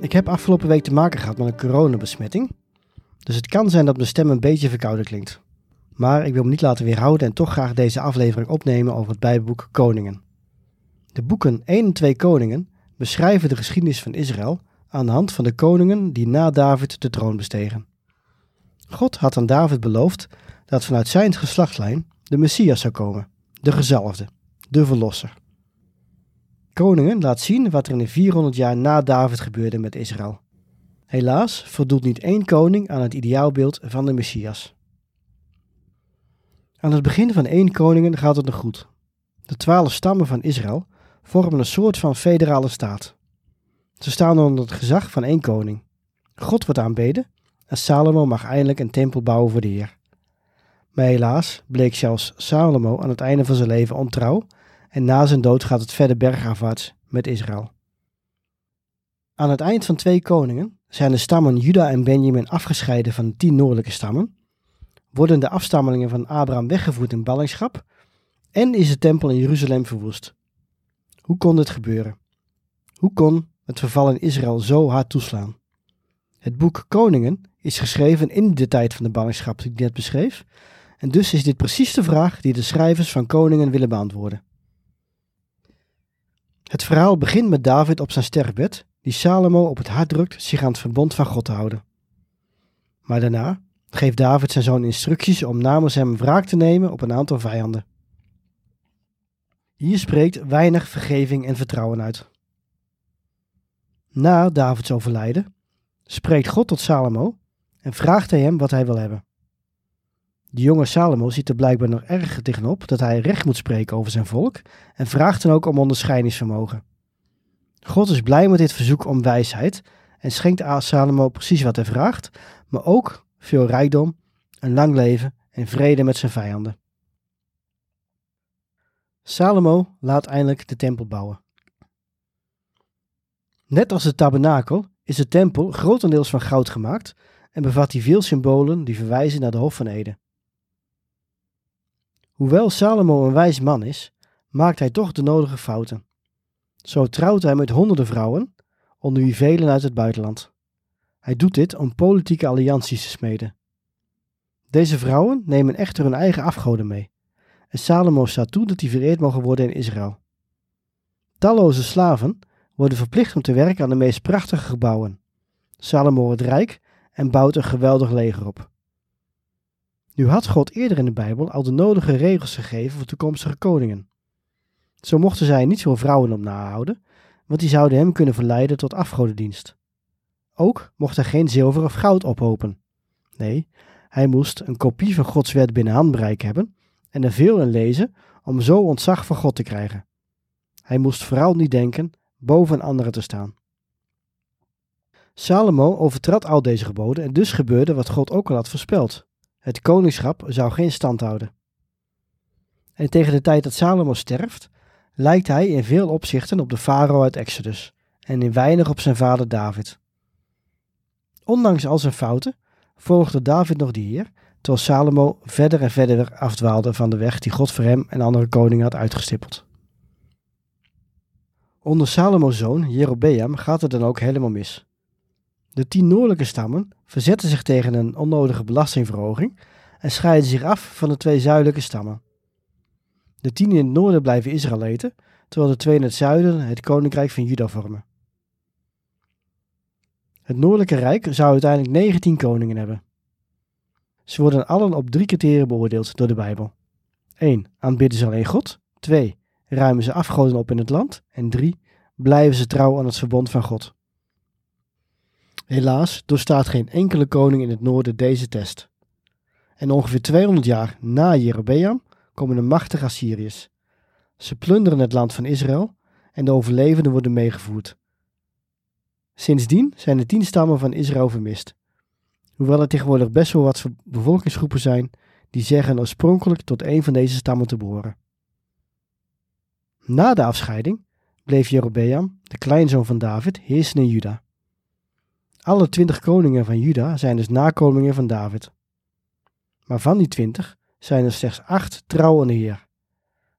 Ik heb afgelopen week te maken gehad met een coronabesmetting. Dus het kan zijn dat mijn stem een beetje verkouden klinkt. Maar ik wil me niet laten weerhouden en toch graag deze aflevering opnemen over het Bijbelboek Koningen. De boeken 1 en 2 Koningen beschrijven de geschiedenis van Israël aan de hand van de koningen die na David de troon bestegen. God had aan David beloofd dat vanuit zijn geslachtslijn de Messias zou komen, de gezalfde, de verlosser. Koningen laat zien wat er in de 400 jaar na David gebeurde met Israël. Helaas voldoet niet één koning aan het ideaalbeeld van de Messias. Aan het begin van één koningen gaat het nog goed. De twaalf stammen van Israël vormen een soort van federale staat. Ze staan onder het gezag van één koning. God wordt aanbeden en Salomo mag eindelijk een tempel bouwen voor de Heer. Maar helaas bleek zelfs Salomo aan het einde van zijn leven ontrouw en na zijn dood gaat het verder bergafwaarts met Israël. Aan het eind van twee koningen zijn de stammen Juda en Benjamin afgescheiden van de tien noordelijke stammen, worden de afstammelingen van Abraham weggevoerd in ballingschap en is de tempel in Jeruzalem verwoest. Hoe kon dit gebeuren? Hoe kon het verval in Israël zo hard toeslaan? Het boek Koningen is geschreven in de tijd van de ballingschap die ik net beschreef, en dus is dit precies de vraag die de schrijvers van Koningen willen beantwoorden. Het verhaal begint met David op zijn sterfbed, die Salomo op het hart drukt zich aan het verbond van God te houden. Maar daarna geeft David zijn zoon instructies om namens hem wraak te nemen op een aantal vijanden. Hier spreekt weinig vergeving en vertrouwen uit. Na Davids overlijden spreekt God tot Salomo en vraagt hij hem wat hij wil hebben. De jonge Salomo ziet er blijkbaar nog erg tegenop dat hij recht moet spreken over zijn volk en vraagt dan ook om onderscheidingsvermogen. God is blij met dit verzoek om wijsheid en schenkt aan Salomo precies wat hij vraagt, maar ook veel rijkdom, een lang leven en vrede met zijn vijanden. Salomo laat eindelijk de tempel bouwen. Net als de tabernakel is de tempel grotendeels van goud gemaakt en bevat hij veel symbolen die verwijzen naar de Hof van Eden. Hoewel Salomo een wijs man is, maakt hij toch de nodige fouten. Zo trouwt hij met honderden vrouwen, onder wie velen uit het buitenland. Hij doet dit om politieke allianties te smeden. Deze vrouwen nemen echter hun eigen afgoden mee. En Salomo staat toe dat die vereerd mogen worden in Israël. Talloze slaven worden verplicht om te werken aan de meest prachtige gebouwen. Salomo wordt rijk en bouwt een geweldig leger op. Nu had God eerder in de Bijbel al de nodige regels gegeven voor toekomstige koningen. Zo mochten zij niet veel vrouwen op nahouden, want die zouden hem kunnen verleiden tot afgodendienst. Ook mocht hij geen zilver of goud ophopen. Nee, hij moest een kopie van Gods wet binnen handbereik hebben en er veel in lezen om zo ontzag voor God te krijgen. Hij moest vooral niet denken boven anderen te staan. Salomo overtrad al deze geboden en dus gebeurde wat God ook al had voorspeld. Het koningschap zou geen stand houden. En tegen de tijd dat Salomo sterft, lijkt hij in veel opzichten op de farao uit Exodus en in weinig op zijn vader David. Ondanks al zijn fouten volgde David nog de Heer, terwijl Salomo verder en verder afdwaalde van de weg die God voor hem en andere koningen had uitgestippeld. Onder Salomo's zoon Jerobeam gaat het dan ook helemaal mis. De tien noordelijke stammen verzetten zich tegen een onnodige belastingverhoging en scheiden zich af van de twee zuidelijke stammen. De tien in het noorden blijven Israëlieten, terwijl de twee in het zuiden het koninkrijk van Juda vormen. Het Noordelijke Rijk zou uiteindelijk 19 koningen hebben. Ze worden allen op drie criteria beoordeeld door de Bijbel. 1. Aanbidden ze alleen God. 2. Ruimen ze afgoden op in het land. En 3. Blijven ze trouw aan het verbond van God. Helaas doorstaat geen enkele koning in het noorden deze test. En ongeveer 200 jaar na Jerobeam komen de machtige Assyriërs. Ze plunderen het land van Israël en de overlevenden worden meegevoerd. Sindsdien zijn de tien stammen van Israël vermist. Hoewel er tegenwoordig best wel wat bevolkingsgroepen zijn die zeggen oorspronkelijk tot een van deze stammen te behoren. Na de afscheiding bleef Jerobeam, de kleinzoon van David, heersen in Juda. Alle twintig koningen van Juda zijn dus nakomelingen van David. Maar van die twintig zijn er slechts acht trouw aan de Heer.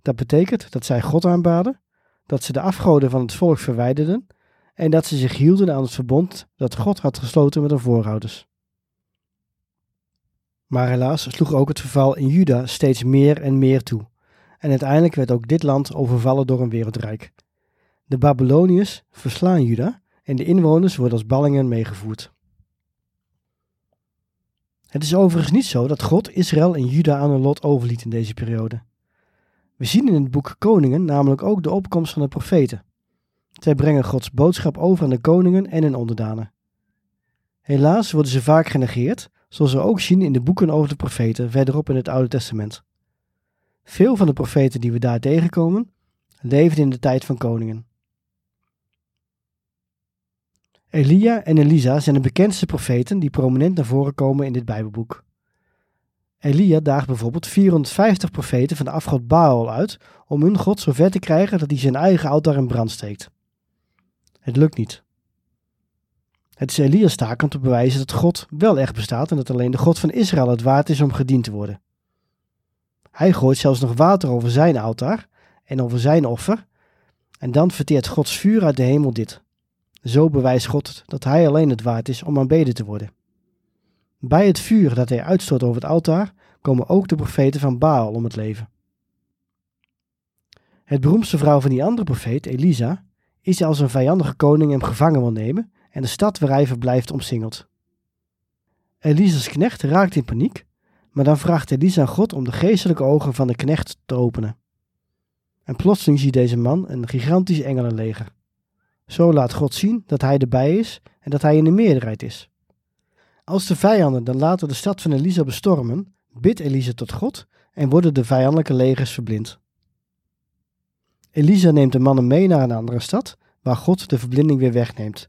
Dat betekent dat zij God aanbaden, dat ze de afgoden van het volk verwijderden en dat ze zich hielden aan het verbond dat God had gesloten met hun voorouders. Maar helaas sloeg ook het verval in Juda steeds meer en meer toe. En uiteindelijk werd ook dit land overvallen door een wereldrijk. De Babyloniërs verslaan Juda en de inwoners worden als ballingen meegevoerd. Het is overigens niet zo dat God Israël en Juda aan hun lot overliet in deze periode. We zien in het boek Koningen namelijk ook de opkomst van de profeten. Zij brengen Gods boodschap over aan de koningen en hun onderdanen. Helaas worden ze vaak genegeerd, zoals we ook zien in de boeken over de profeten verderop in het Oude Testament. Veel van de profeten die we daar tegenkomen, leefden in de tijd van koningen. Elia en Elisa zijn de bekendste profeten die prominent naar voren komen in dit Bijbelboek. Elia daagt bijvoorbeeld 450 profeten van de afgod Baal uit om hun God zover te krijgen dat hij zijn eigen altaar in brand steekt. Het lukt niet. Het is Elia's taak om te bewijzen dat God wel echt bestaat en dat alleen de God van Israël het waard is om gediend te worden. Hij gooit zelfs nog water over zijn altaar en over zijn offer, en dan verteert Gods vuur uit de hemel dit. Zo bewijst God dat hij alleen het waard is om aanbeden te worden. Bij het vuur dat hij uitstoot over het altaar komen ook de profeten van Baal om het leven. Het beroemdste vrouw van die andere profeet, Elisa, is als een vijandige koning hem gevangen wil nemen en de stad waar hij verblijft omsingelt. Elisa's knecht raakt in paniek, maar dan vraagt Elisa God om de geestelijke ogen van de knecht te openen. En plotseling ziet deze man een gigantisch engelenleger. Zo laat God zien dat hij erbij is en dat hij in de meerderheid is. Als de vijanden dan later de stad van Elisa bestormen, bidt Elisa tot God en worden de vijandelijke legers verblind. Elisa neemt de mannen mee naar een andere stad, waar God de verblinding weer wegneemt.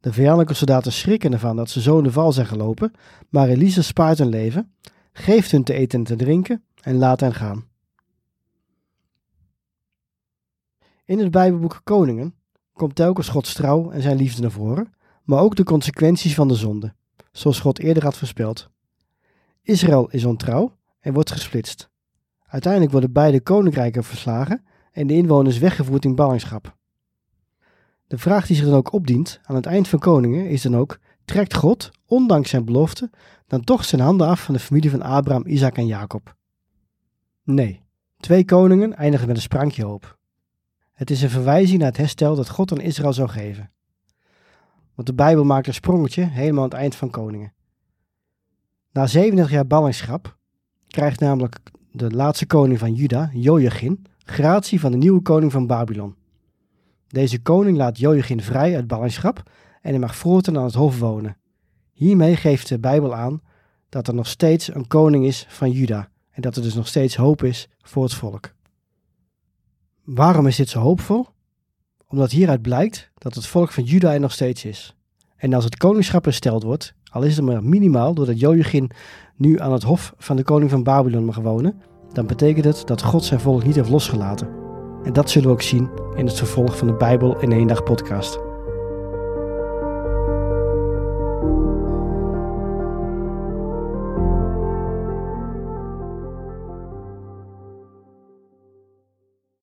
De vijandelijke soldaten schrikken ervan dat ze zo in de val zijn gelopen, maar Elisa spaart hun leven, geeft hun te eten en te drinken en laat hen gaan. In het Bijbelboek Koningen komt telkens Gods trouw en zijn liefde naar voren, maar ook de consequenties van de zonde, zoals God eerder had voorspeld. Israël is ontrouw en wordt gesplitst. Uiteindelijk worden beide koninkrijken verslagen en de inwoners weggevoerd in ballingschap. De vraag die zich dan ook opdient aan het eind van Koningen is dan ook: trekt God, ondanks zijn belofte, dan toch zijn handen af van de familie van Abraham, Isaac en Jacob? Nee, twee koningen eindigen met een sprankje hoop. Het is een verwijzing naar het herstel dat God aan Israël zou geven. Want de Bijbel maakt een sprongetje helemaal aan het eind van Koningen. Na 37 jaar ballingschap krijgt namelijk de laatste koning van Juda, Joachim, gratie van de nieuwe koning van Babylon. Deze koning laat Joachim vrij uit ballingschap en hij mag voortaan aan het hof wonen. Hiermee geeft de Bijbel aan dat er nog steeds een koning is van Juda en dat er dus nog steeds hoop is voor het volk. Waarom is dit zo hoopvol? Omdat hieruit blijkt dat het volk van Juda er nog steeds is. En als het koningschap hersteld wordt, al is het maar minimaal doordat Joachim nu aan het hof van de koning van Babylon mag wonen, dan betekent het dat God zijn volk niet heeft losgelaten. En dat zullen we ook zien in het vervolg van de Bijbel in één dag podcast.